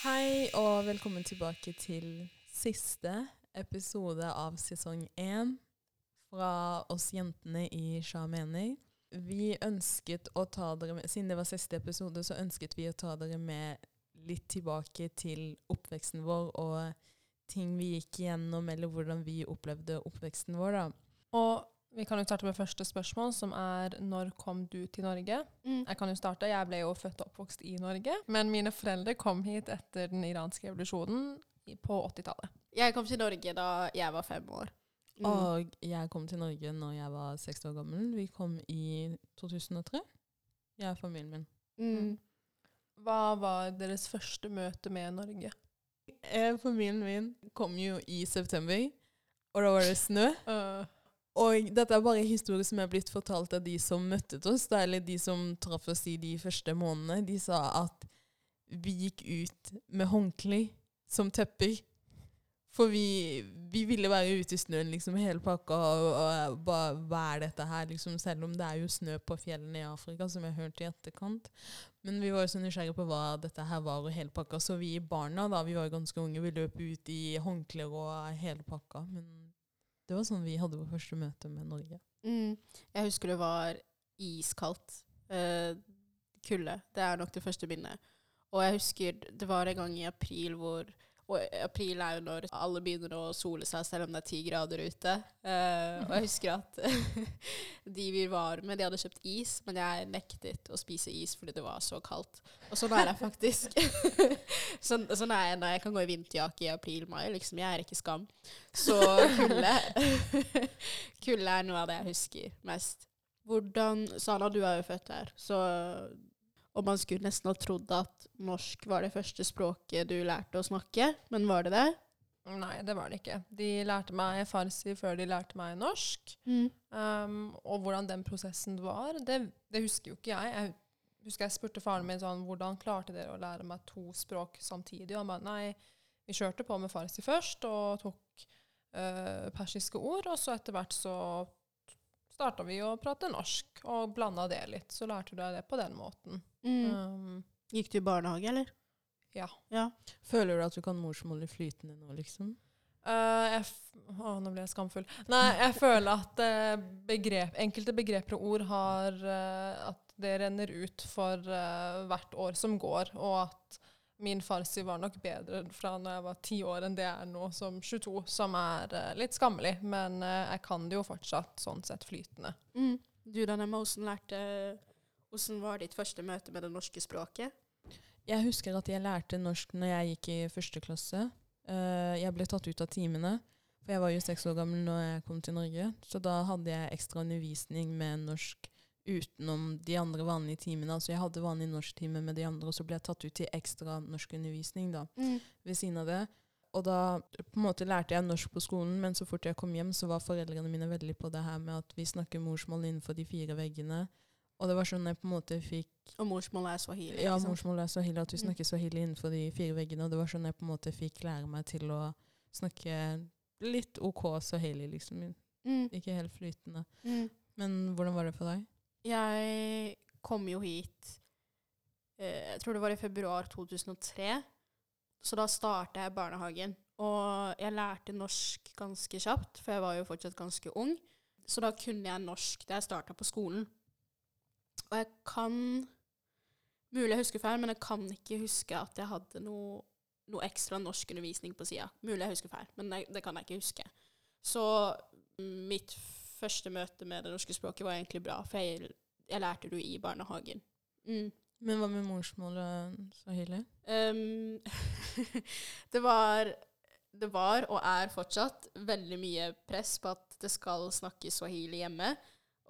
Hei og velkommen tilbake til siste episode av sesong én fra oss jentene i Sja mener. Vi ønsket å ta dere med, Siden det var siste episode, så ønsket vi å ta dere med litt tilbake til oppveksten vår og ting vi gikk igjennom, eller hvordan vi opplevde oppveksten vår. da. Og vi kan jo starte med første spørsmål, som er når kom du til Norge? Mm. Jeg kan jo starte. Jeg ble jo født og oppvokst i Norge, men mine foreldre kom hit etter den iranske revolusjonen på 80-tallet. Jeg kom til Norge da jeg var fem år. Mm. Og jeg kom til Norge når jeg var seks år gammel. Vi kom i 2003. Jeg og familien min. Mm. Hva var deres første møte med Norge? Eh, Familien min kom jo i september, og da var det snø. Øh, Og dette er bare historier som er blitt fortalt av de som møtte oss, da, eller de som traff oss i de første månedene. De sa at vi gikk ut med håndkle som tepper. For vi, vi ville være ute i snøen liksom hele pakka, og, og bare hva er dette her, liksom, selv om det er jo snø på fjellene i Afrika, som jeg hørte i etterkant. Men vi var jo så nysgjerrige på hva dette her var og hele pakka, så vi barna, da, vi var ganske unge, vi løp ut i håndklær og hele pakka. Men det var sånn vi hadde vårt første møte med Norge. Mm. Jeg husker det var iskaldt. Uh, kulde. Det er nok det første minnet. Og jeg husker det var en gang i april hvor Og april er jo når alle begynner å sole seg selv om det er ti grader ute. Uh, og jeg husker at de vi var med, de hadde kjøpt is, men jeg nektet å spise is fordi det var så kaldt. Og sånn er jeg faktisk. sånn, sånn er jeg når jeg kan gå i vinterjakke i april-mai. Liksom, jeg er ikke skam. Så kulde Kulde er noe av det jeg husker mest. Hvordan Sana, du er jo født her, så Og man skulle nesten ha trodd at norsk var det første språket du lærte å snakke, men var det det? nei, det var det ikke. De lærte meg farsi før de lærte meg norsk. Um, og hvordan den prosessen var, det, det husker jo ikke jeg. Jeg husker jeg spurte faren min sånn, hvordan klarte dere å lære meg to språk samtidig. Og han ba nei, vi kjørte på med farsi først og tok uh, persiske ord, og så etter hvert så starta vi å prate norsk og blanda det litt. Så lærte du deg det på den måten. Mm. Um, Gikk du i barnehage, eller? ja. Ja. Føler du at du kan morsmålet flytende nå, liksom? Uh, jeg f å, nå ble jeg skamfull. Nei, jeg føler at uh, begrep, enkelte begreper og ord har uh, At det renner ut for hvert år som går, og at min farsi var nok bedre fra når jeg var ti år enn det jeg er nå som 22, som er uh, litt skammelig. Men uh, jeg kan det jo fortsatt sånn sett flytende. Mm. Du da, Nemma, hvordan lærte Hvordan var ditt første møte med det norske språket? Jeg husker at jeg lærte norsk når jeg gikk i første klasse. Uh, jeg ble tatt ut av timene, for jeg var jo seks år gammel når jeg kom til Norge. Så da hadde jeg ekstra undervisning med norsk utenom de andre vanlige timene. Altså jeg hadde vanlig norsktime med de andre, og så ble jeg tatt ut til ekstra norskundervisning da, ved siden av det. Og da på en måte lærte jeg norsk på skolen, men så fort jeg kom hjem, så var foreldrene mine veldig på det her med at vi snakker morsmål innenfor de fire veggene. Og det var sånn jeg på en måte fikk Og morsmålet er swahili. ja, morsmålet er swahili, at vi Mm. snakker swahili innenfor de fire veggene. Og det var sånn jeg på en måte fikk lære meg til å snakke litt OK swahili, liksom. Mm. Ikke helt flytende. Mm. Men hvordan var det for deg? Jeg kom jo hit eh, Jeg tror det var i februar 2003. Så da starta jeg barnehagen. Og jeg lærte norsk ganske kjapt, for jeg var jo fortsatt ganske ung. Så da kunne jeg norsk da jeg starta på skolen. Og jeg kan Mulig jeg husker feil, men jeg kan ikke huske at jeg hadde noe, noe ekstra norskundervisning på sida. Mulig jeg husker feil, men det, det kan jeg ikke huske. Så mitt første møte med det norske språket var egentlig bra, for jeg, jeg lærte det jo i barnehagen. Mm. Men hva med morsmålet swahili? Um, det var Det var, og er fortsatt, veldig mye press på at det skal snakkes swahili hjemme.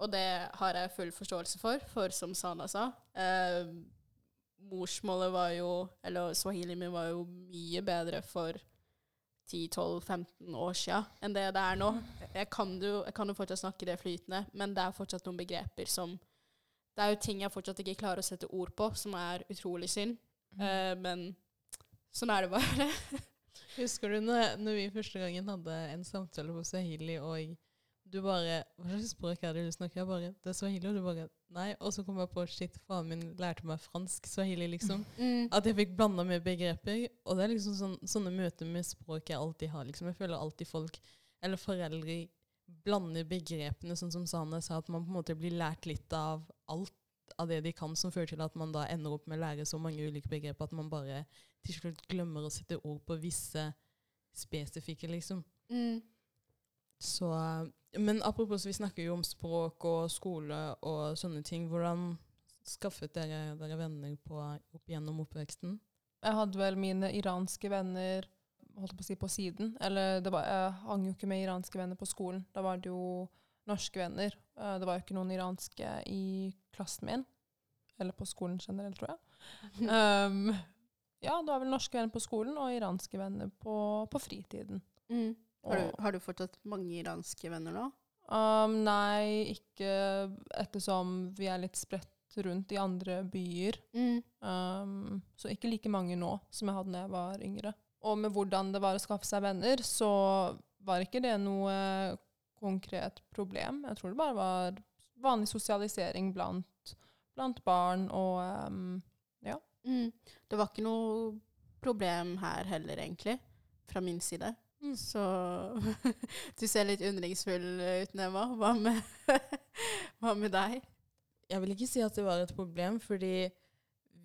Og det har jeg full forståelse for, for som Sana sa eh, Morsmålet var jo Eller swahili min var jo mye bedre for 10-12-15 år siden enn det det er nå. Jeg kan, jo, jeg kan jo fortsatt snakke det flytende, men det er fortsatt noen begreper som Det er jo ting jeg fortsatt ikke klarer å sette ord på, som er utrolig synd. Eh, men sånn er det bare. Husker du når, når vi første gangen hadde en samtale på swahili, og du bare Hva slags språk er det du snakker? Jeg bare Det er swahili, og du bare Nei, og så kom jeg på shit, faren min lærte meg fransk, swahili, liksom. Mm. At jeg fikk blanda med begreper. Og det er liksom sånn, sånne møter med språk jeg alltid har. liksom. Jeg føler alltid folk, eller foreldre, blander begrepene, sånn som Sane sa, at man på en måte blir lært litt av alt av det de kan, som fører til at man da ender opp med å lære så mange ulike begreper at man bare til slutt glemmer å sette ord på visse spesifikke, liksom. Mm. Så, men apropos, vi snakker jo om språk og skole og sånne ting. Hvordan skaffet dere dere venner på, opp gjennom oppveksten? Jeg hadde vel mine iranske venner holdt på å si på siden. Eller det var, jeg hang jo ikke med iranske venner på skolen. Da var det jo norske venner. Eh, Det var jo ikke noen iranske i klassen min. Eller på skolen generelt, tror jeg. Um, ja, det var vel norske venner på skolen og iranske venner på, på fritiden. Mm. Har, du, har du fortsatt mange iranske venner nå? Um, nei, ikke ettersom vi er litt spredt rundt i andre byer. Mm. Um, så ikke like mange nå som jeg hadde da jeg var yngre. Og med hvordan det var å skaffe seg venner, så var ikke det noe konkret problem. Jeg tror det bare var vanlig sosialisering blant, blant barn og um, Mm. Det var ikke noe problem her heller, egentlig, fra min side. Mm. Så du ser litt undringsfull ut, Neva. Hva med, hva med deg? Jeg vil ikke si at det var et problem, fordi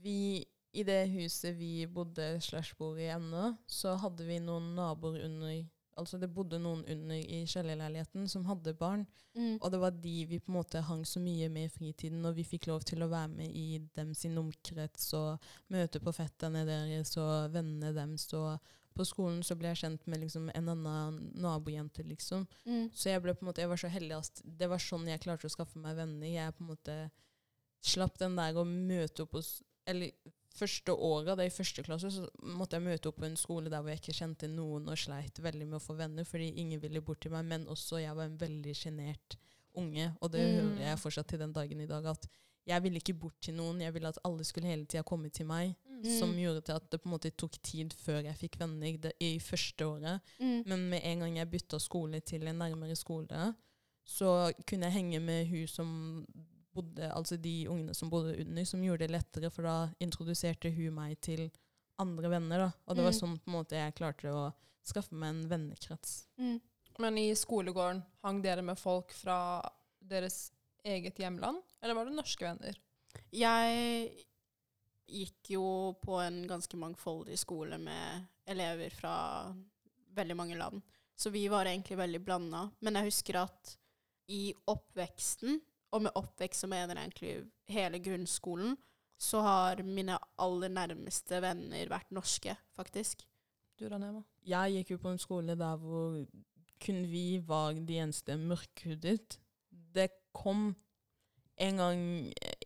vi i det huset vi bodde slash bor i ennå, så hadde vi noen naboer under Altså det bodde noen under i kjellerleiligheten som hadde barn. Mm. Og det var de vi på en måte hang så mye med i fritiden, og vi fikk lov til å være med i dem sin omkrets og møte på fetterne deres og vennene deres. Og på skolen så ble jeg kjent med liksom en annen nabojente, liksom. Mm. Så jeg ble på en måte, jeg var så heldig at det var sånn jeg klarte å skaffe meg venner. Jeg på en måte slapp den der å møte opp hos Eller første året, da i første klasse, så måtte jeg møte opp på en skole der hvor jeg ikke kjente noen og sleit veldig med å få venner, fordi ingen ville bort til meg. Men også jeg var en veldig sjenert unge, og det Mm. hører jeg fortsatt til den dagen i dag. At jeg ville ikke bort til noen. Jeg ville at alle skulle hele tida komme til meg. Som Mm. gjorde til at det på en måte tok tid før jeg fikk venner det, i første året. Mm. Men med en gang jeg bytta skole til en nærmere skole, så kunne jeg henge med hun som bodde, altså de ungene som bodde under, som gjorde det lettere, for da introduserte hun meg til andre venner. da. Og det var Mm. sånn på en måte jeg klarte å skaffe meg en vennekrets. Mm. Men i skolegården, hang dere med folk fra deres eget hjemland, eller var det norske venner? Jeg gikk jo på en ganske mangfoldig skole med elever fra veldig mange land. Så vi var egentlig veldig blanda. Men jeg husker at i oppveksten, og med oppvekst så mener jeg egentlig hele grunnskolen, så har mine aller nærmeste venner vært norske, faktisk. Du, Ranema? Jeg gikk jo på en skole der hvor kun vi var de eneste mørkhudet. Det kom en gang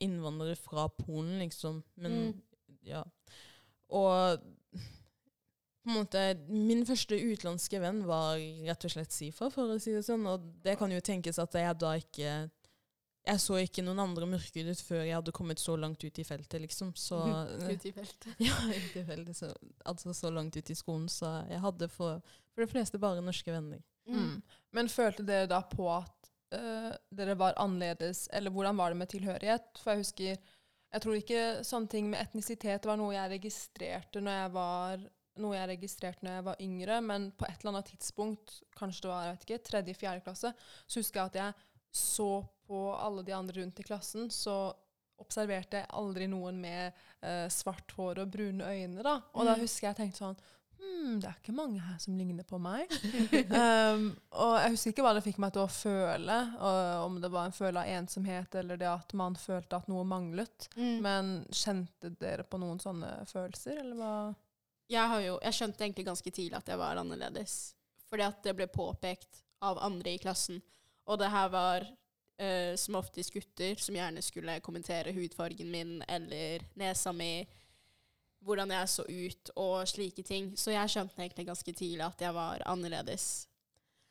innvandrere fra Polen, liksom. Men Mm. ja. Og på en måte Min første utenlandske venn var rett og slett Sifa, for å si det sånn. Og det kan jo tenkes at jeg da ikke Jeg så ikke noen andre mørkhudet før jeg hadde kommet så langt ut i feltet, liksom. Så ut i feltet. ja, ut i feltet. så, altså så langt ut i skolen, så jeg hadde for, for de fleste bare norske venner. Mm. Men følte dere da på at eh, dere var annerledes, eller hvordan var det med tilhørighet? For jeg husker Jeg tror ikke sånne ting med etnisitet var noe jeg registrerte når jeg var noe jeg registrerte når jeg var yngre, men på et eller annet tidspunkt, kanskje det var jeg vet ikke, tredje-fjerde klasse, så husker jeg at jeg så på alle de andre rundt i klassen, så observerte jeg aldri noen med eh, svart hår og brune øyne. da. Og da Mm. husker jeg tenkte sånn Hm, det er ikke mange her som ligner på meg. um, og jeg husker ikke hva det fikk meg til å føle, om det var en følelse av ensomhet eller det at man følte at noe manglet. Mm. Men kjente dere på noen sånne følelser, eller hva? jeg, har jo, jeg skjønte egentlig ganske tidlig at jeg var annerledes. Fordi at det ble påpekt av andre i klassen. Og det her var uh, som oftest gutter som gjerne skulle kommentere hudfargen min eller nesa mi, hvordan jeg så ut og slike ting. Så jeg skjønte egentlig ganske tidlig at jeg var annerledes.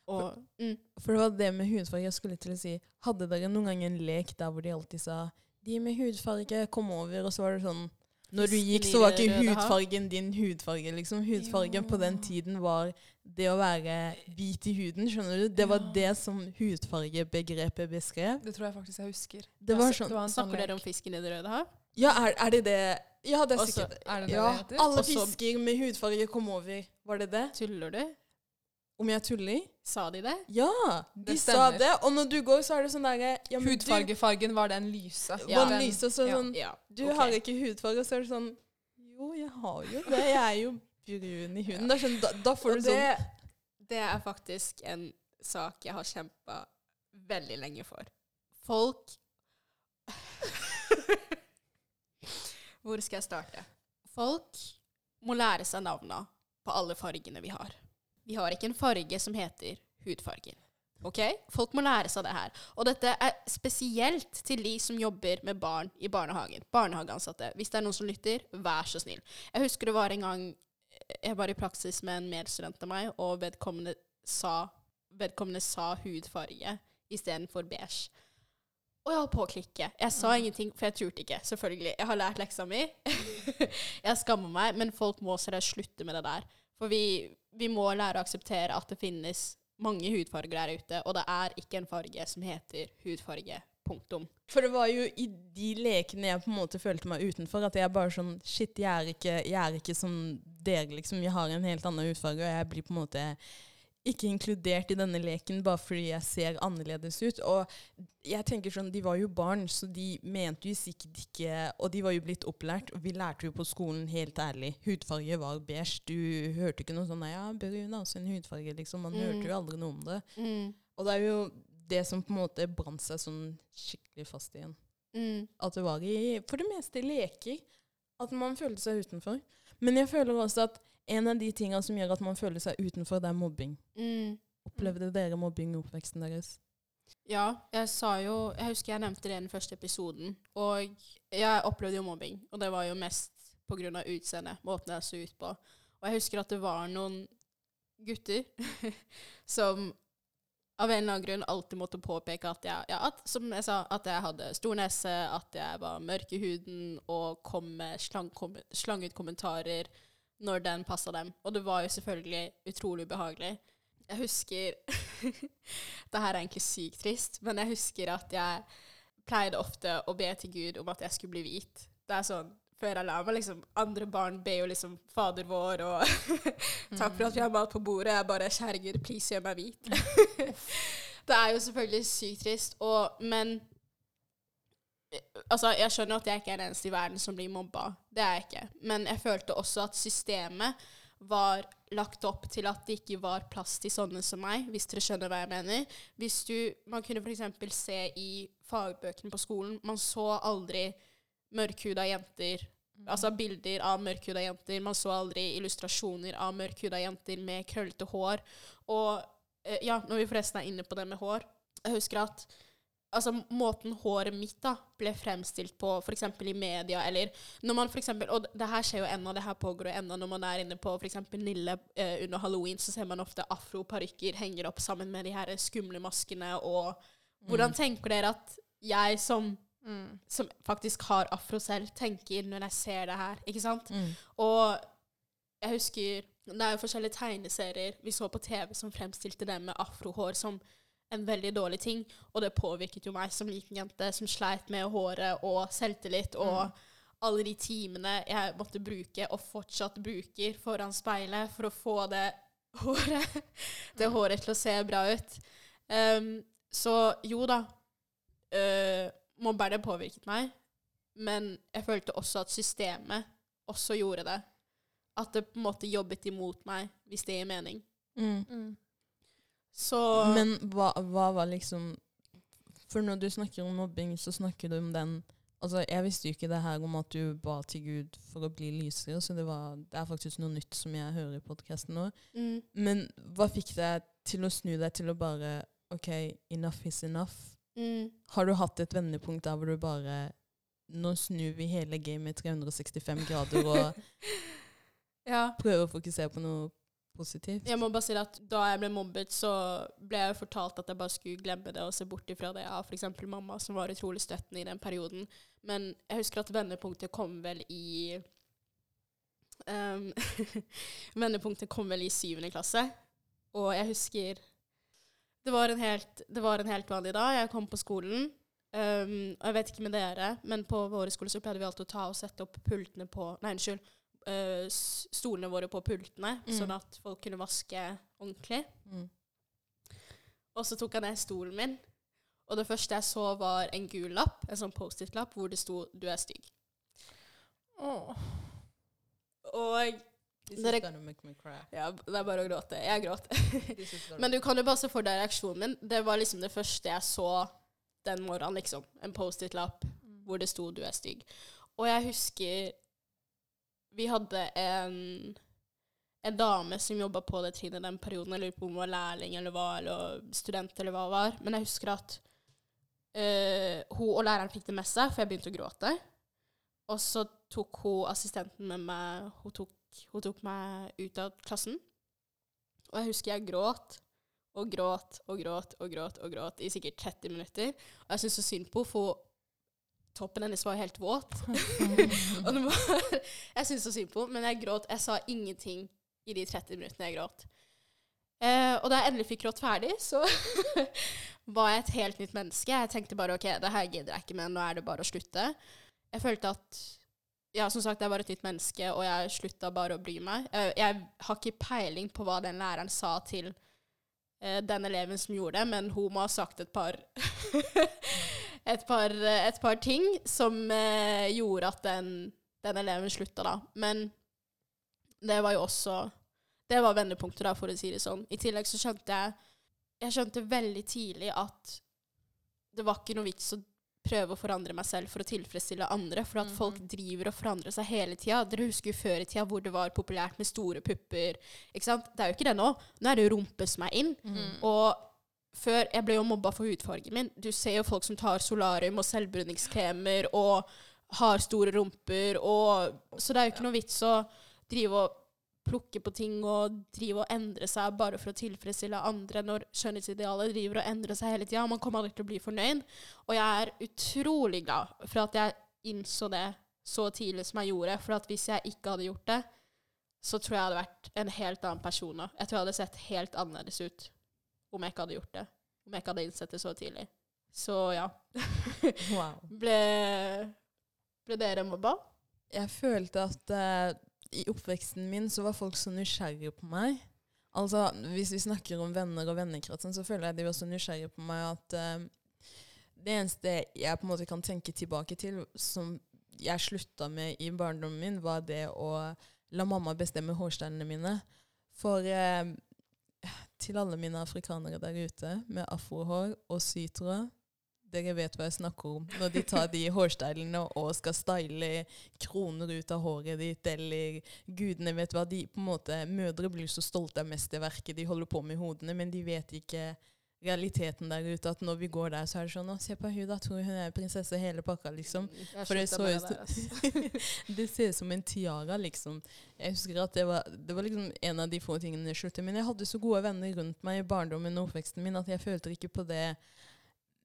Og mm, For det var det med hudfarge jeg skulle til å si. Hadde dere noen gang en lek der hvor de alltid sa 'De med hudfarge, kom over', og så var det sånn Når du gikk, så var ikke hudfargen din hudfarge, liksom. Hudfargen på den tiden var det å være hvit i huden, skjønner du? Det var Ja. det som hudfargebegrepet beskrev. Det tror jeg faktisk jeg husker. Det var sånn. Det var sånn Snakker dere om fisken i det røde hav? Ja, er, er det det Ja, det er Også- sikkert Er det det Ja, det heter? alle Også- fisker med hudfarge kom over. Var det det? Tuller du? Om jeg tuller? Sa de det? Ja, de Det sa det. Og når du går, så er det sånn derre ja, Hudfargefargen var den lyse. Ja. var Den- lyse, så sånn Ja. Du okay. har ikke hudfarge, og så er det sånn Jo, jeg har jo det. Jeg er jo brun i huden. Sånn, da, da får Og du det, sånn det er faktisk en sak jeg har kjempa veldig lenge for. Folk Hvor skal jeg starte? Folk må lære seg navna på alle fargene vi har. Vi har ikke en farge som heter hudfargen. Ok? Folk må lære seg det her. Og dette er spesielt til de som jobber med barn i barnehagen. Barnehageansatte. Hvis det er noen som lytter, vær så snill. Jeg husker det var en gang jeg var i praksis med en medstudent av meg, og vedkommende sa, vedkommende sa hudfarge istedenfor beige. Og jeg holdt på å klikke. Jeg sa ingenting, for jeg turte ikke. Selvfølgelig. Jeg har lært leksa mi. jeg skammer meg, men folk må seriøst slutte med det der. For vi, vi må lære å akseptere at det finnes mange hudfarger der ute, og det er ikke en farge som heter hudfarge. Punktum. For det var jo i de lekene jeg på en måte følte meg utenfor, at jeg bare sånn Shit, jeg er ikke, jeg er ikke som dere, liksom. Jeg har en helt annen hudfarge, og jeg blir på en måte ikke inkludert i denne leken bare fordi jeg ser annerledes ut. Og jeg tenker sånn, de var jo barn, så de mente jo sikkert ikke Og de var jo blitt opplært, og vi lærte jo på skolen, helt ærlig, hudfarge var beige. Du hørte ikke noe sånn Ja, brun er også en hudfarge, liksom. Man Mm. hørte jo aldri noe om det. Mm. Og det er jo det som på en måte brant seg sånn skikkelig fast igjen. Mm. At det var i, for det meste leker. At man følte seg utenfor. Men jeg føler også at en av de tingene som gjør at man føler seg utenfor, det er mobbing. Mm. Opplevde dere mobbing i oppveksten deres? Ja, jeg sa jo Jeg husker jeg nevnte det i den første episoden. Og jeg opplevde jo mobbing. Og det var jo mest pga. utseendet. Måten jeg så ut på. Og jeg husker at det var noen gutter som av en eller annen grunn alltid måtte påpeke at jeg, ja, at, som jeg sa, at jeg hadde stor nese, at jeg var mørk i huden, og kom med slang, kom, slang når den passa dem. Og det var jo selvfølgelig utrolig ubehagelig. Jeg husker Det her er egentlig sykt trist, men jeg husker at jeg pleide ofte å be til Gud om at jeg skulle bli hvit. Det er sånn før jeg la meg, liksom Andre barn ber jo liksom Fader vår og Takk for at vi har mat på bordet. Jeg bare Kjære Gud, please gjør meg hvit. det er jo selvfølgelig sykt trist, og Men Altså, jeg skjønner at jeg ikke er den eneste i verden som blir mobba. Det er jeg ikke. Men jeg følte også at systemet var lagt opp til at det ikke var plass til sånne som meg, hvis dere skjønner hva jeg mener. Hvis du, Man kunne f.eks. se i fagbøkene på skolen Man så aldri mørkhuda jenter. Altså bilder av mørkhuda jenter. Man så aldri illustrasjoner av mørkhuda jenter med krøllete hår. Og eh, ja, når vi forresten er inne på det med hår Jeg husker at altså, måten håret mitt da ble fremstilt på, f.eks. i media, eller når man eksempel, Og det her skjer jo ennå, det her pågår jo ennå når man er inne på f.eks. Nille eh, under halloween, så ser man ofte afroparykker henger opp sammen med de her skumle maskene. Og hvordan tenker dere at jeg som, Mm. som faktisk har afro selv, tenker når jeg ser det her? Ikke sant? Mm. Og jeg husker Det er jo forskjellige tegneserier vi så på TV som fremstilte det med afrohår som en veldig dårlig ting. Og det påvirket jo meg som liten jente som sleit med håret og selvtillit og alle de timene jeg måtte bruke, og fortsatt bruker, foran speilet for å få det håret, det håret til å se bra ut. Um, så jo da, uh, mobberne påvirket meg, men jeg følte også at systemet også gjorde det. At det på en måte jobbet imot meg, hvis det gir mening. Mm. Mm. Så Men hva, hva var liksom For når du snakker om mobbing, så snakker du om den Altså, Jeg visste jo ikke det her om at du ba til Gud for å bli lysere, så det, var, det er faktisk noe nytt som jeg hører i podkasten nå. mm, Men hva fikk deg til å snu deg til å bare OK, enough is enough? mm, Har du hatt et vendepunkt der hvor du bare Nå snur vi hele gamet 365 grader og Ja. prøver å fokusere på noe positivt. Jeg må bare si at Da jeg ble mobbet, så ble jeg fortalt at jeg bare skulle glemme det og se bort ifra det av f.eks. mamma, som var utrolig støttende i den perioden. Men jeg husker at vendepunktet kom vel i um, Vendepunktet kom vel i syvende klasse. Og jeg husker det var, helt, det var en helt vanlig dag. Jeg kom på skolen. Um, og jeg vet ikke med dere, men på våre skoler så pleide vi alltid å ta og sette opp pultene på Nei, unnskyld. Uh, stolene våre på pultene, Mm. sånn at folk kunne vaske ordentlig. Mm. Og så tok jeg ned stolen min, og det første jeg så, var en gul lapp, en sånn Post-It-lapp, hvor det sto 'Du er stygg'. Åh. Og Dere- ja, det er bare å gråte. Jeg gråt. Men du kan jo bare se for deg reaksjonen min. Det var liksom det første jeg så den morgenen, liksom. En Post-It-lapp hvor det sto 'Du er stygg'. Og jeg husker vi hadde en, en dame som jobba på det trinnet den perioden. Jeg lurer på om hun var lærling eller hva, eller student eller hva det var. Men jeg husker at uh, hun og læreren fikk det med seg, for jeg begynte å gråte. Og så tok hun assistenten med meg Hun tok, hun tok meg ut av klassen. Og jeg husker jeg gråt og gråt og gråt og gråt og gråt i sikkert 30 minutter. Og jeg syntes så synd på henne, for toppen hennes var helt våt. og det var, jeg syntes så synd på henne, men jeg gråt. Jeg sa ingenting i de 30 minuttene jeg gråt. Eh, og da jeg endelig fikk grått ferdig, så var jeg et helt nytt menneske. Jeg tenkte bare OK, det her gidder jeg ikke med, nå er det bare å slutte. Jeg følte at ja, som sagt, jeg var et nytt menneske, og jeg slutta bare å bry meg. Eh, jeg har ikke peiling på hva den læreren sa til eh, den eleven som gjorde det, men hun må ha sagt et par et, par, et par ting som eh, gjorde at den, den eleven slutta, da. Men det var jo også Det var vendepunktet, da, for å si det sånn. I tillegg så skjønte jeg Jeg skjønte veldig tidlig at det var ikke noe vits å prøve å forandre meg selv for å tilfredsstille andre, for at folk driver og forandrer seg hele tida. Dere husker jo før i tida hvor det var populært med store pupper. Ikke sant? Det er jo ikke det nå. Nå er det jo rumpe som er inn. Mm. Og før Jeg ble jo mobba for hudfargen min. Du ser jo folk som tar solarium og selvbruningskremer og har store rumper og Så det er jo ikke noe vits å drive og plukke på ting og drive og endre seg bare for å tilfredsstille andre når skjønnhetsidealet driver og endrer seg hele tida. Man kommer aldri til å bli fornøyd. Og jeg er utrolig glad for at jeg innså det så tidlig som jeg gjorde. For hvis jeg ikke hadde gjort det, så tror jeg jeg hadde vært en helt annen person nå. Jeg tror jeg hadde sett helt annerledes ut om jeg ikke hadde gjort det. Om jeg ikke hadde innsett det så tidlig. Så ja. Wow. ble, ble dere mobba? Jeg følte at uh, i oppveksten min så var folk så nysgjerrige på meg. Altså, Hvis vi snakker om venner og vennekretsen, så føler jeg de var så nysgjerrige på meg at uh, det eneste jeg på en måte kan tenke tilbake til, som jeg slutta med i barndommen min, var det å la mamma bestemme hårstylene mine. For eh, til alle mine afrikanere der ute med afrohår og sytere dere vet hva jeg snakker om. Når de tar de hårstylene og skal style kroner ut av håret ditt, eller gudene vet hva. De på en måte, Mødre blir så stolte av mesterverket de holder på med i hodene, men de vet ikke realiteten der ute. At når vi går der, så er det sånn Å, se på hun, da. Tror hun er prinsesse hele pakka, liksom. For det så ut det. Det ser ut som en tiara, liksom. Jeg husker at det var, det var liksom en av de få tingene jeg sluttet Men jeg hadde så gode venner rundt meg i barndommen og oppveksten min at jeg følte ikke på det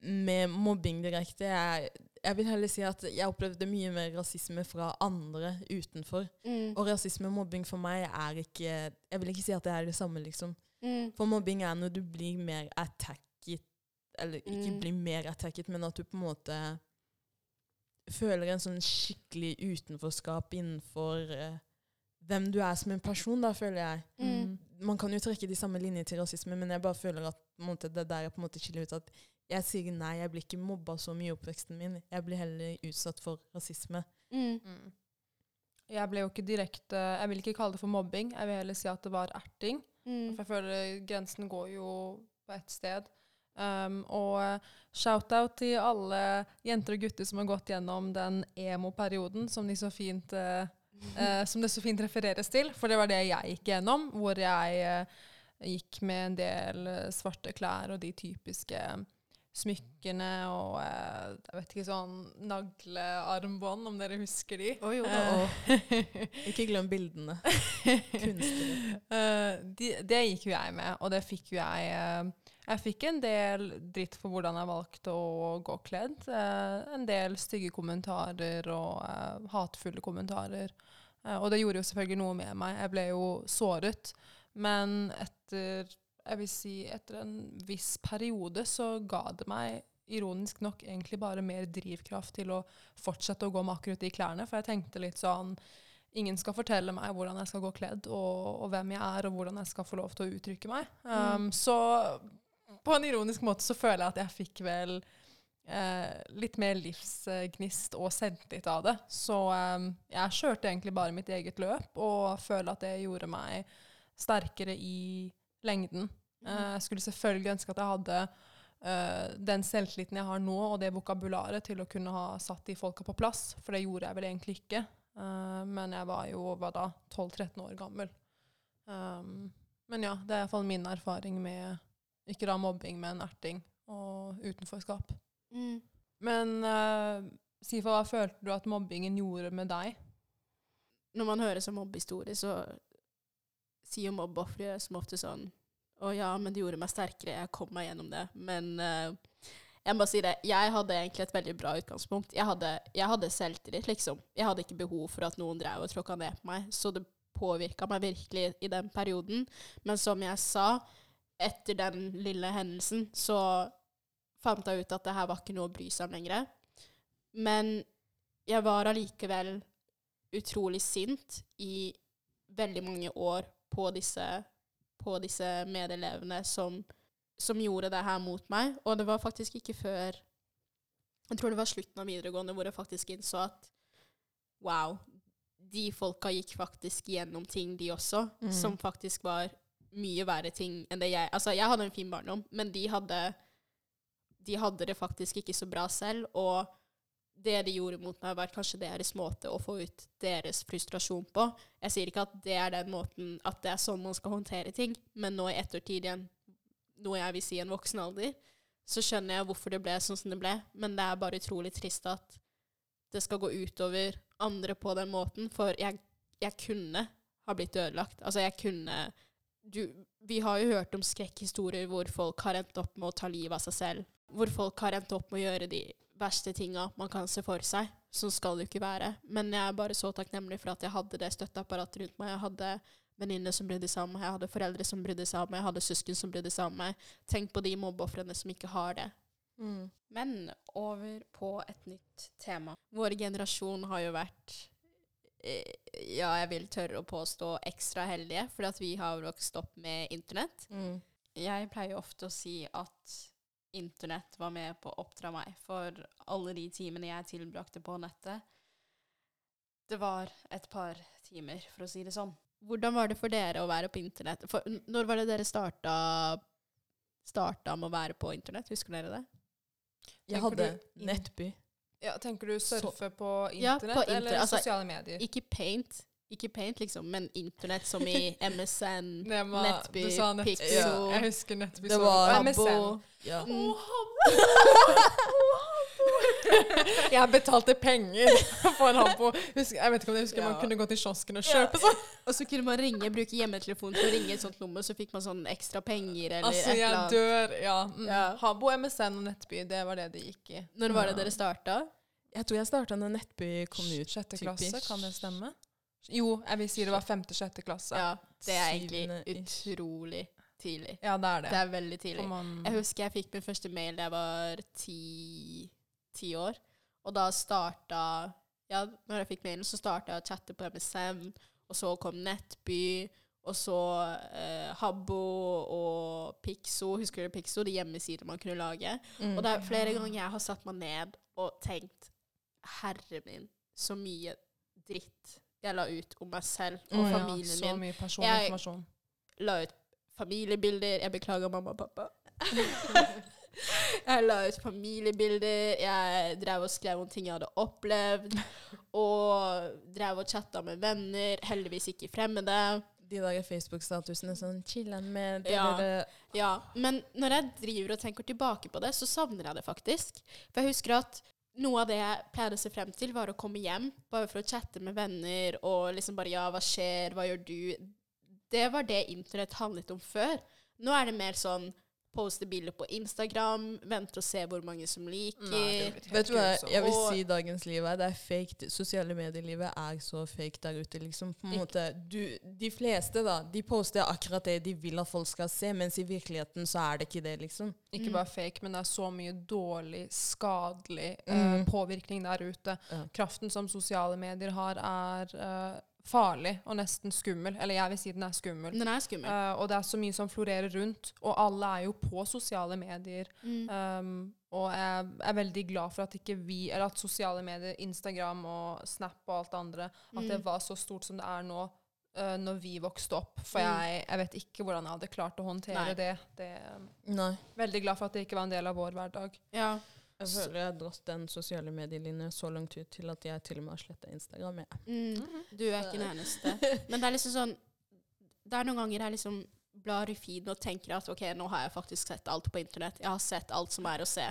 med mobbing direkte. Jeg, jeg vil heller si at jeg opplevde mye mer rasisme fra andre utenfor. Mm. Og rasisme og mobbing for meg er ikke Jeg vil ikke si at det er det samme, liksom. Mm. For mobbing er når du blir mer attacket Eller ikke Mm. blir mer attacket, men at du på en måte føler en sånn skikkelig utenforskap innenfor uh, hvem du er som en person, da, føler jeg. Mm. Man kan jo trekke de samme linjene til rasisme, men jeg bare føler at måte, det der er på en måte skiller ut at jeg sier nei, jeg blir ikke mobba så mye i oppveksten min. Jeg blir heller utsatt for rasisme. Mm. Mm. Jeg ble jo ikke direkte Jeg vil ikke kalle det for mobbing. Jeg vil heller si at det var erting. Mm. For jeg føler grensen går jo på ett sted. Um, og eh, shout-out til alle jenter og gutter som har gått gjennom den emo-perioden som, de så fint, eh, eh, som det så fint refereres til. For det var det jeg gikk gjennom, hvor jeg uh, gikk med en del svarte klær og de typiske smykkene og eh, jeg vet ikke, sånn naglearmbånd, om dere husker de. Å jo. Eh, Ikke glem bildene. Kunstnere. Eh, de, det gikk jo jeg med, og det fikk jo jeg Jeg fikk en del dritt for hvordan jeg valgte å gå kledd. en del stygge kommentarer og hatefulle kommentarer. Og det gjorde jo selvfølgelig noe med meg. Jeg ble jo såret. Men etter jeg vil si etter en viss periode så ga det meg ironisk nok egentlig bare mer drivkraft til å fortsette å gå med akkurat de klærne. For jeg tenkte litt sånn Ingen skal fortelle meg hvordan jeg skal gå kledd, og, og hvem jeg er, og hvordan jeg skal få lov til å uttrykke meg. Um, Så på en ironisk måte så føler jeg at jeg fikk vel eh, litt mer livsgnist og selvtillit av det. Så um, jeg kjørte egentlig bare mitt eget løp, og føler at det gjorde meg sterkere i lengden. Eh, jeg skulle selvfølgelig ønske at jeg hadde eh, den selvtilliten jeg har nå, og det vokabularet til å kunne ha satt de folka på plass, for det gjorde jeg vel egentlig ikke. Eh, men jeg var jo hva da, 12-13 år gammel. Um, men ja, det er iallfall min erfaring med ikke da mobbing, men erting og utenforskap. Mm. Men uh, Sifa, hva følte du at mobbingen gjorde med deg? Når man hører så mobbehistorie, så sier mobbeofre som ofte sånn Å ja, men det gjorde meg sterkere, jeg kom meg gjennom det. Men uh, jeg må si det, jeg hadde egentlig et veldig bra utgangspunkt. Jeg hadde, jeg hadde selvtillit, liksom. Jeg hadde ikke behov for at noen drev og tråkka ned på meg. Så det påvirka meg virkelig i den perioden. Men som jeg sa, etter den lille hendelsen, så fant jeg ut at det her var ikke noe å bry seg om lenger. Men jeg var allikevel utrolig sint i veldig mange år på disse, på disse medelevene som, som gjorde det her mot meg. Og det var faktisk ikke før Jeg tror det var slutten av videregående hvor jeg faktisk innså at wow, de folka gikk faktisk gjennom ting, de også, Mm. som faktisk var mye verre ting enn det jeg Altså, jeg hadde en fin barndom, men de hadde De hadde det faktisk ikke så bra selv, og det de gjorde mot meg, var kanskje deres måte å få ut deres frustrasjon på. Jeg sier ikke at det er den måten at det er sånn man skal håndtere ting, men nå i ettertid igjen, noe jeg vil si en voksen alder, så skjønner jeg hvorfor det ble sånn som det ble, men det er bare utrolig trist at det skal gå utover andre på den måten, for jeg, jeg kunne ha blitt ødelagt. Altså, jeg kunne du, Vi har jo hørt om skrekkhistorier hvor folk har endt opp med å ta livet av seg selv. Hvor folk har endt opp med å gjøre de verste tinga man kan se for seg. Sånn skal det jo ikke være. Men jeg er bare så takknemlig for at jeg hadde det støtteapparatet rundt meg. Jeg hadde venninner som brydde seg om meg, jeg hadde foreldre som brydde seg om meg, jeg hadde søsken som brydde seg om meg. Tenk på de mobbeofrene som ikke har det. Mm. Men over på et nytt tema. Vår generasjon har jo vært eh, ja, jeg vil tørre å påstå ekstra heldige, fordi at vi har vokst opp med internett. Mm. Jeg pleier ofte å si at internett var med på å oppdra meg, for alle de timene jeg tilbrakte på nettet, det var et par timer, for å si det sånn. Hvordan var det for dere å være på internett? For, når var det dere starta, starta med å være på internett? Husker dere det? Jeg Tenker hadde du- Nettby. Ja, tenker du surfe på Ja, internett på internett, eller altså, sosiale medier? Ikke paint, ikke paint liksom, men internett som i MSN, var- Nettby, du sa Nettby. Pixo, Ja, jeg husker Nettby. Det så- var og Habbo. MSN. Ja. Oh, Jeg betalte penger for en Habbo. Jeg vet ikke om jeg husker Ja. man kunne gå til kiosken og kjøpe sånn. Og så kunne man ringe, bruke hjemmetelefonen til å ringe et sånt nummer, så fikk man sånn ekstra penger eller Altså, et eller jeg dør. Ja. Mm. Ja. Habbo, MSN og Nettby, det var det det gikk i. Når var det dere starta? Jeg tror jeg starta når Nettby kom ut. Sjette klasse, kan det stemme? Jo, jeg vil si det var femte-sjette klasse. Ja, det er egentlig utrolig tidlig. Ja, det er det. Det er veldig tidlig. Jeg husker jeg fikk min første mail da jeg var ti, ti år. Og da starta Ja, når jeg fikk mailen, så starta jeg å chatte på MSN, og så kom Nettby, og så eh, Habbo og Pixo. Husker du Pixo? De hjemmesider man kunne lage. Mm. Og det er flere ganger jeg har satt meg ned og tenkt Herre min, så mye dritt jeg la ut om meg selv og Mm, familien ja, så min. mye personlig Jeg- informasjon. La ut familiebilder. Jeg beklager, mamma og pappa. jeg la ut familiebilder. Jeg drev og skrev om ting jeg hadde opplevd. Og drev og chatta med venner. Heldigvis ikke fremmede. de lager Facebook-statusene sånn chiller'n med Ja. det. Ja, men når jeg driver og tenker tilbake på det, så savner jeg det faktisk. For jeg husker at noe av det jeg pleide å se frem til, var å komme hjem bare for å chatte med venner og liksom bare Ja, hva skjer? Hva gjør du? Det var det internett handlet om før. Nå er det mer sånn poste bilder på Instagram, vente og se hvor mange som liker. Nei, Vet du hva, jeg vil si dagens liv er, det er fake. Sosiale medielivet er så fake der ute. liksom. På en måte, du, de fleste da, de poster akkurat det de vil at folk skal se, mens i virkeligheten så er det ikke det, liksom. Ikke Mm. bare fake, men det er så mye dårlig, skadelig Mm. påvirkning der ute. Ja. Kraften som sosiale medier har, er eh, farlig og nesten skummel. Eller jeg vil si den er skummel. Den er skummel. Uh, og det er så mye som florerer rundt, og alle er jo på sosiale medier. Mm. Um, og jeg er veldig glad for at ikke vi, eller at sosiale medier, Instagram og Snap og alt det andre, at det Mm. var så stort som det er nå, uh, når vi vokste opp. For Mm. jeg, jeg vet ikke hvordan jeg hadde klart å håndtere Nei. det. det um, Nei. veldig glad for at det ikke var en del av vår hverdag. Ja. Jeg føler jeg har dratt den sosiale medielinja så langt ut til at jeg til og med har sletta Instagram. Jeg. Mm. Du er ikke den eneste. Men det er liksom sånn Det er noen ganger jeg liksom blar i feeden og tenker at ok, nå har jeg faktisk sett alt på internett. Jeg har sett alt som er å se.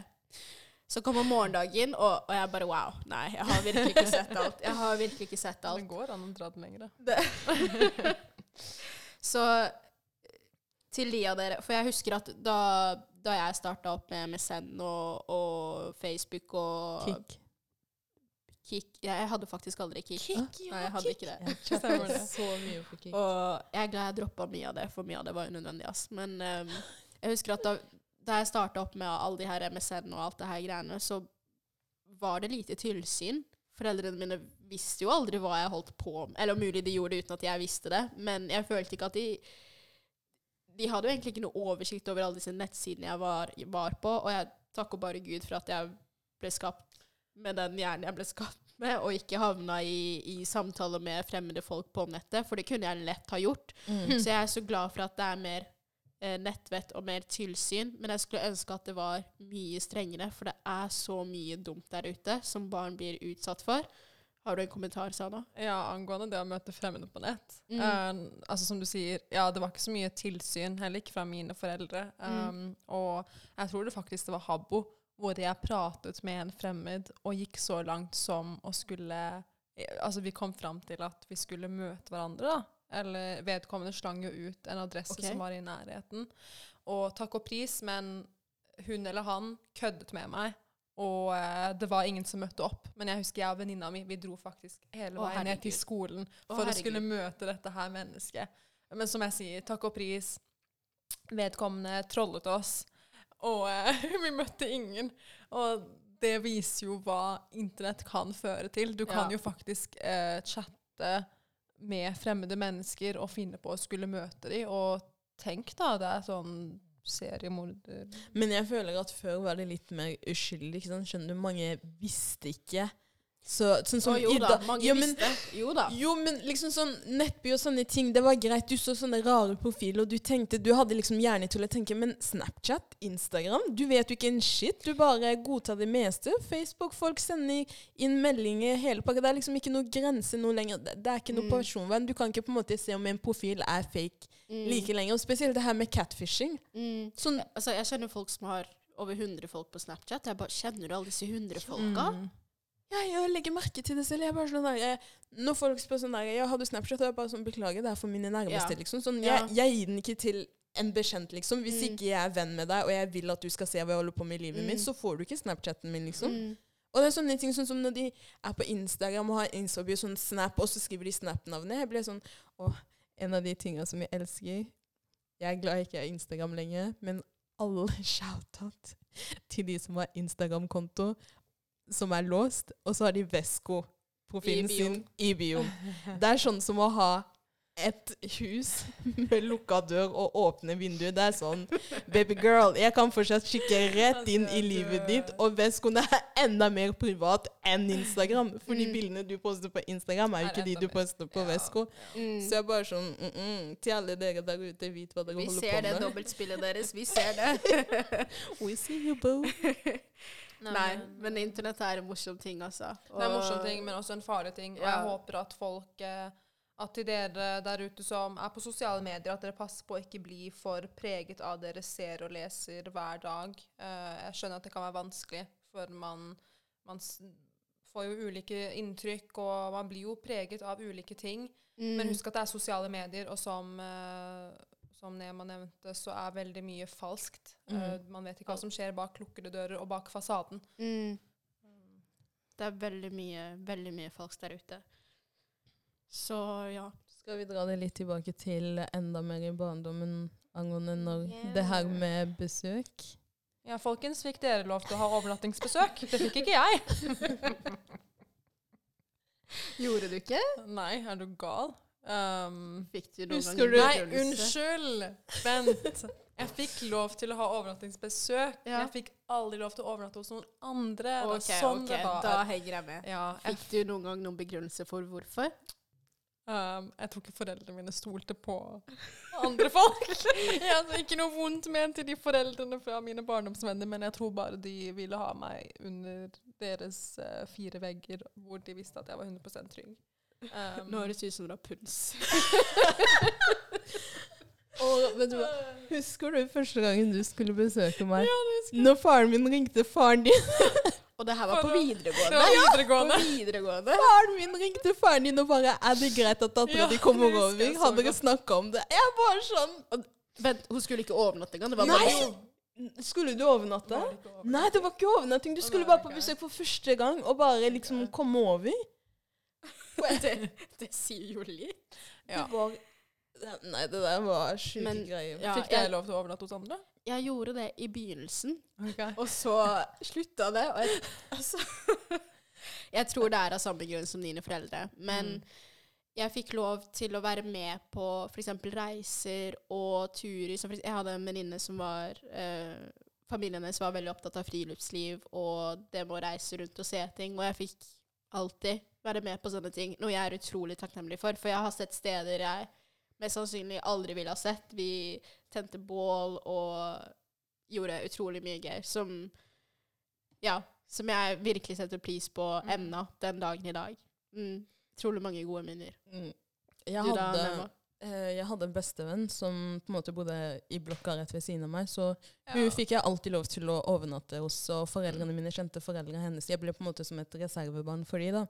Så kommer morgendagen, og, og jeg bare wow. Nei, jeg har virkelig ikke sett alt. Jeg har virkelig ikke sett alt. Det går an å dra den lengre. Så til de av dere For jeg husker at da, da jeg starta opp med MSN og, og Facebook og Kick. Kick Jeg hadde faktisk aldri Kick. Nei, jeg hadde ikke det. Jeg det. så mye på Kick. Og jeg er glad jeg droppa mye av det, for mye av det var unødvendig. ass. Men um, jeg husker at da, da jeg starta opp med alle de her MSN og alt det her greiene, så var det lite tilsyn. Foreldrene mine visste jo aldri hva jeg holdt på med. Eller mulig de gjorde det uten at jeg visste det, men jeg følte ikke at de De hadde jo egentlig ikke noe oversikt over alle disse nettsidene jeg var, var på, og jeg takker bare Gud for at jeg ble skapt med den hjernen jeg ble skapt med, og ikke havna i, i samtaler med fremmede folk på nettet, for det kunne jeg lett ha gjort. Mm. Så jeg er så glad for at det er mer eh, nettvett og mer tilsyn, men jeg skulle ønske at det var mye strengere, for det er så mye dumt der ute som barn blir utsatt for. Har du en kommentar, Sana? Ja, angående det å møte fremmede på nett. Mm. Eh, altså Som du sier, ja, det var ikke så mye tilsyn, heller ikke fra mine foreldre. Mm. Um, og jeg tror det faktisk det var Habbo, hvor jeg pratet med en fremmed og gikk så langt som å skulle eh, Altså, vi kom fram til at vi skulle møte hverandre, da. Eller vedkommende slang jo ut en adresse okay. som var i nærheten. Og takk og pris, men hun eller han køddet med meg. Og uh, det var ingen som møtte opp. Men jeg husker jeg og venninna mi vi dro faktisk hele Å, veien ned til skolen for å herregud. skulle møte dette her mennesket. Men som jeg sier, takk og pris. Vedkommende trollet oss, og uh, vi møtte ingen. Og det viser jo hva internett kan føre til. Du kan Ja. jo faktisk uh, chatte med fremmede mennesker og finne på å skulle møte dem. Og tenk da, det er sånn seriemorder Men jeg føler at før var det litt mer uskyldig. Skjønner du? Mange visste ikke. Så, sånn som jo da, mange jo, men, visste. Jo da. Jo, men liksom sånn nettby og sånne ting, det var greit. Du så sånne rare profiler, og du tenkte Du hadde liksom hjerne til å tenke, men Snapchat, Instagram, du vet jo ikke en shit. Du bare godtar det meste. Facebook, folk sender inn meldinger hele pakka. Det er liksom ikke noe grense noe lenger. Det, det er ikke noe Mm. personvern. Du kan ikke på en måte se om en profil er fake Mm. like lenger. Og spesielt det her med catfishing. Mm. Sånn Altså, jeg kjenner folk som har over 100 folk på Snapchat. Jeg bare, Kjenner alle disse 100 folka? Mm. Ja, jeg legger merke til det selv. Jeg er bare sånn der, når folk spør sånn der, ja, har du Snapchat? Og jeg bare sånn, beklager, det er for mine nærmeste, Ja. liksom. Sånn, jeg, jeg gir den ikke til en bekjent, liksom. Hvis Mm. ikke jeg er venn med deg, og jeg vil at du skal se hva jeg holder på med i livet Mm. mitt, så får du ikke Snapchatten min, liksom. Mm. Og det er sånne ting sånn som når de er på Instagram og har Instagram sånn Snap, og så skriver de Snap-navnet. Jeg blir sånn, Å, en av de tingene som jeg elsker, jeg er glad jeg ikke er Instagram lenger, men alle shout-out til de som har Instagram-konto, som er låst, og så har de Vesco-profilen sin i bioen. Det er sånn som å ha et hus med lukka dør og åpne vinduer. Det er sånn Baby girl, jeg kan fortsatt kikke rett inn i livet ditt, og Vescoen er enda mer privat enn Instagram. For de Mm. bildene du poster på Instagram, er jo ikke de du poster på Vesco. Mm. Så jeg er bare sånn mm -mm, Til alle dere der ute, vit hva dere Vi holder ser det med. dobbeltspillet deres. Vi ser det. We see you, boo. Nei, men internett er en morsom ting, altså. Det er en morsom ting, men også en farlig ting. Og Ja. jeg håper at folk eh, at til dere der ute som er på sosiale medier, at dere passer på å ikke bli for preget av det dere ser og leser hver dag. Eh, jeg skjønner at det kan være vanskelig, for man, man får jo ulike inntrykk, og man blir jo preget av ulike ting. Mm. Men husk at det er sosiale medier, og som, eh, som Nema nevnte, så er veldig mye falskt. Mm. Uh, man vet ikke hva som skjer bak lukkede dører og bak fasaden. Mm. Det er veldig mye, veldig mye falskt der ute. Så ja. Skal vi dra det litt tilbake til enda mer i barndommen angående når Yeah. det her med besøk? Ja, folkens, fikk dere lov til å ha overnattingsbesøk? Det fikk ikke jeg. Gjorde du ikke? Nei, er du gal? Um, Fikk du noen Husker du- nei, unnskyld! Vent. Jeg fikk lov til å ha overnattingsbesøk. Ja. Jeg fikk aldri lov til å overnatte hos noen andre. Det var Ok, sånn ok, det var. da henger jeg med. ja, Fikk du noen gang noen begrunnelse for hvorfor? um, jeg tror ikke foreldrene mine stolte på andre folk. ja, ikke noe vondt ment til de foreldrene fra mine barndomsvenner, men jeg tror bare de ville ha meg under deres uh, fire vegger, hvor de visste at jeg var 100% trygg. Um, Nå høres det ut som puls. Og vet du hva? Husker du første gangen du skulle besøke meg? ja, det husker jeg. Når faren min ringte faren din Og det her var på videregående. Det videregående. Ja, På videregående. Faren min ringte faren din og bare 'Er det greit at dattera Ja, di kommer over?' Hadde Har dere snakka om det? Jeg bare sånn Vent, hun skulle ikke overnatte engang? Det var bare Nei! Skulle du overnatte? Det over? Nei, det var ikke overnatting. Du skulle bare på besøk for første gang og bare liksom komme over. Det, det sier jo litt. Ja. Det var Nei, det der var sjuke greier. Ja, Fikk jeg lov til å overnatte hos andre? Jeg gjorde det i begynnelsen, Okay. og så slutta det. Og jeg, altså, jeg tror det er av samme grunn som dine foreldre. Men Mm. jeg fikk lov til å være med på f.eks. reiser og turer. Så jeg hadde en venninne som var eh, Familien hennes var veldig opptatt av friluftsliv og det med å reise rundt og se ting. Og jeg fikk alltid være med på sånne ting, noe jeg er utrolig takknemlig for. For jeg har sett steder jeg mest sannsynlig aldri ville ha sett. Vi tente bål og gjorde utrolig mye gøy som Ja, som jeg virkelig setter pris på Mm. ennå den dagen i dag. Mm. Utrolig mange gode minner. Mm. Jeg Du hadde, Nema? eh, jeg hadde en bestevenn som på en måte bodde i blokka rett ved siden av meg. Så Ja. hun fikk jeg alltid lov til å overnatte hos, og foreldrene mine kjente foreldrene hennes. Jeg ble på en måte som et reservebarn for de da.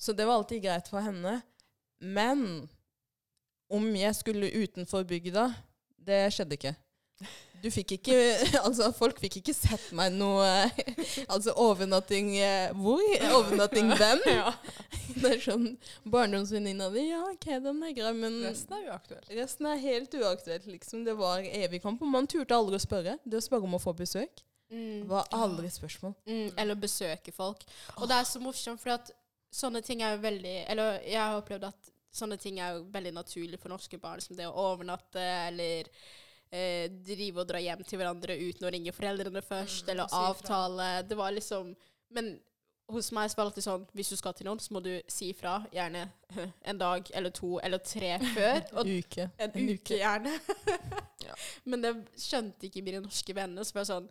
Så det var alltid greit for henne. Men om jeg skulle utenfor bygda, det skjedde ikke. Du fikk ikke Altså, folk fikk ikke sett meg noe Altså overnatting eh, Hvor? Overnatting hvem? ja. Det er sånn barndomsvenninna di. Ja, OK, den er grei, men Resten er uaktuelt. resten er helt uaktuelt, liksom. Det var evig kamp. Og man turte aldri å spørre. Det å spørre om å få besøk Mm. var aldri spørsmål. Mm, eller besøke folk. Og det er så morsomt, for at sånne ting er jo veldig Eller jeg har opplevd at sånne ting er jo veldig naturlig for norske barn, som det å overnatte eller eh, drive og dra hjem til hverandre uten å ringe foreldrene først, Mm, eller ifra. avtale. Det var liksom Men hos meg var det alltid sånn hvis du skal til noen, så må du si ifra. Gjerne en dag eller to eller tre før. Og Uke. en, uke, gjerne. Men det skjønte ikke mine norske venner. Så var jeg sånn,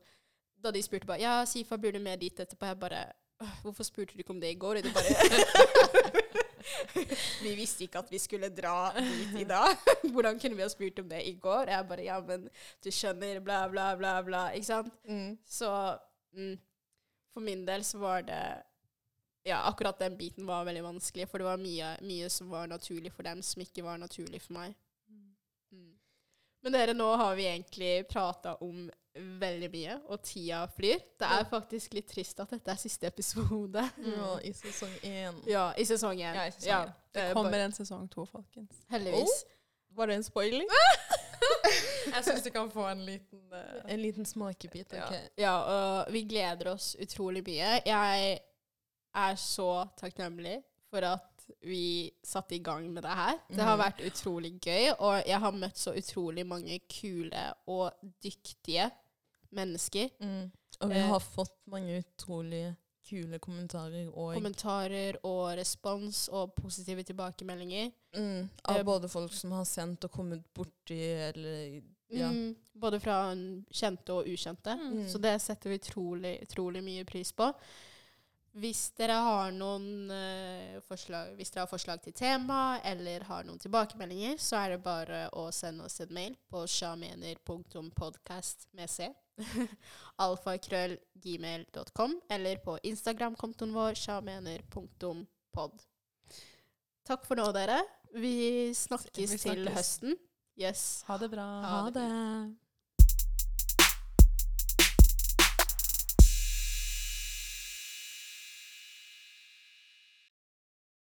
da de spurte bare Ja, Sifa burde med dit etterpå. Jeg bare «Åh, Hvorfor spurte du ikke om det i går? Det Vi visste ikke at vi skulle dra dit i dag. Hvordan kunne vi ha spurt om det i går? Jeg bare Ja, men du skjønner, bla, bla, bla, bla. Ikke sant? Mm. Så mm, for min del så var det Ja, akkurat den biten var veldig vanskelig, for det var mye, mye som var naturlig for dem, som ikke var naturlig for meg. Men dere, nå har vi egentlig prata om veldig mye, og tida flyr. Det er faktisk litt trist at dette er siste episode. Ja, i sesong én. Ja, i sesongen. Ja, i sesongen. Det eh, kommer en sesong to, folkens. Heldigvis. Heldigvis. Var det en spoiling? Jeg syns du kan få en liten uh, En liten smakebit. Ja. Ja, og vi gleder oss utrolig mye. Jeg er så takknemlig for at vi satte i gang med det her. Det har Mhm. vært utrolig gøy, og jeg har møtt så utrolig mange kule og dyktige mennesker. Mm. Og vi Eh. har fått mange utrolig kule kommentarer og Kommentarer og respons og positive tilbakemeldinger. mm, Eh, av både folk som har sendt og kommet borti, eller ja. Mm, både fra kjente og ukjente. Mm. Så det setter vi utrolig, utrolig mye pris på. Hvis dere har noen uh, forslag Hvis dere har forslag til tema eller har noen tilbakemeldinger, så er det bare å sende oss en mail på sjamener.podkast med c. alfakrøllgmail.com, eller på Instagram-kontoen vår sjamener.pod. Takk for nå, dere. Vi snakkes Vi til høsten. Yes. Ha det bra. Ha Ha det det.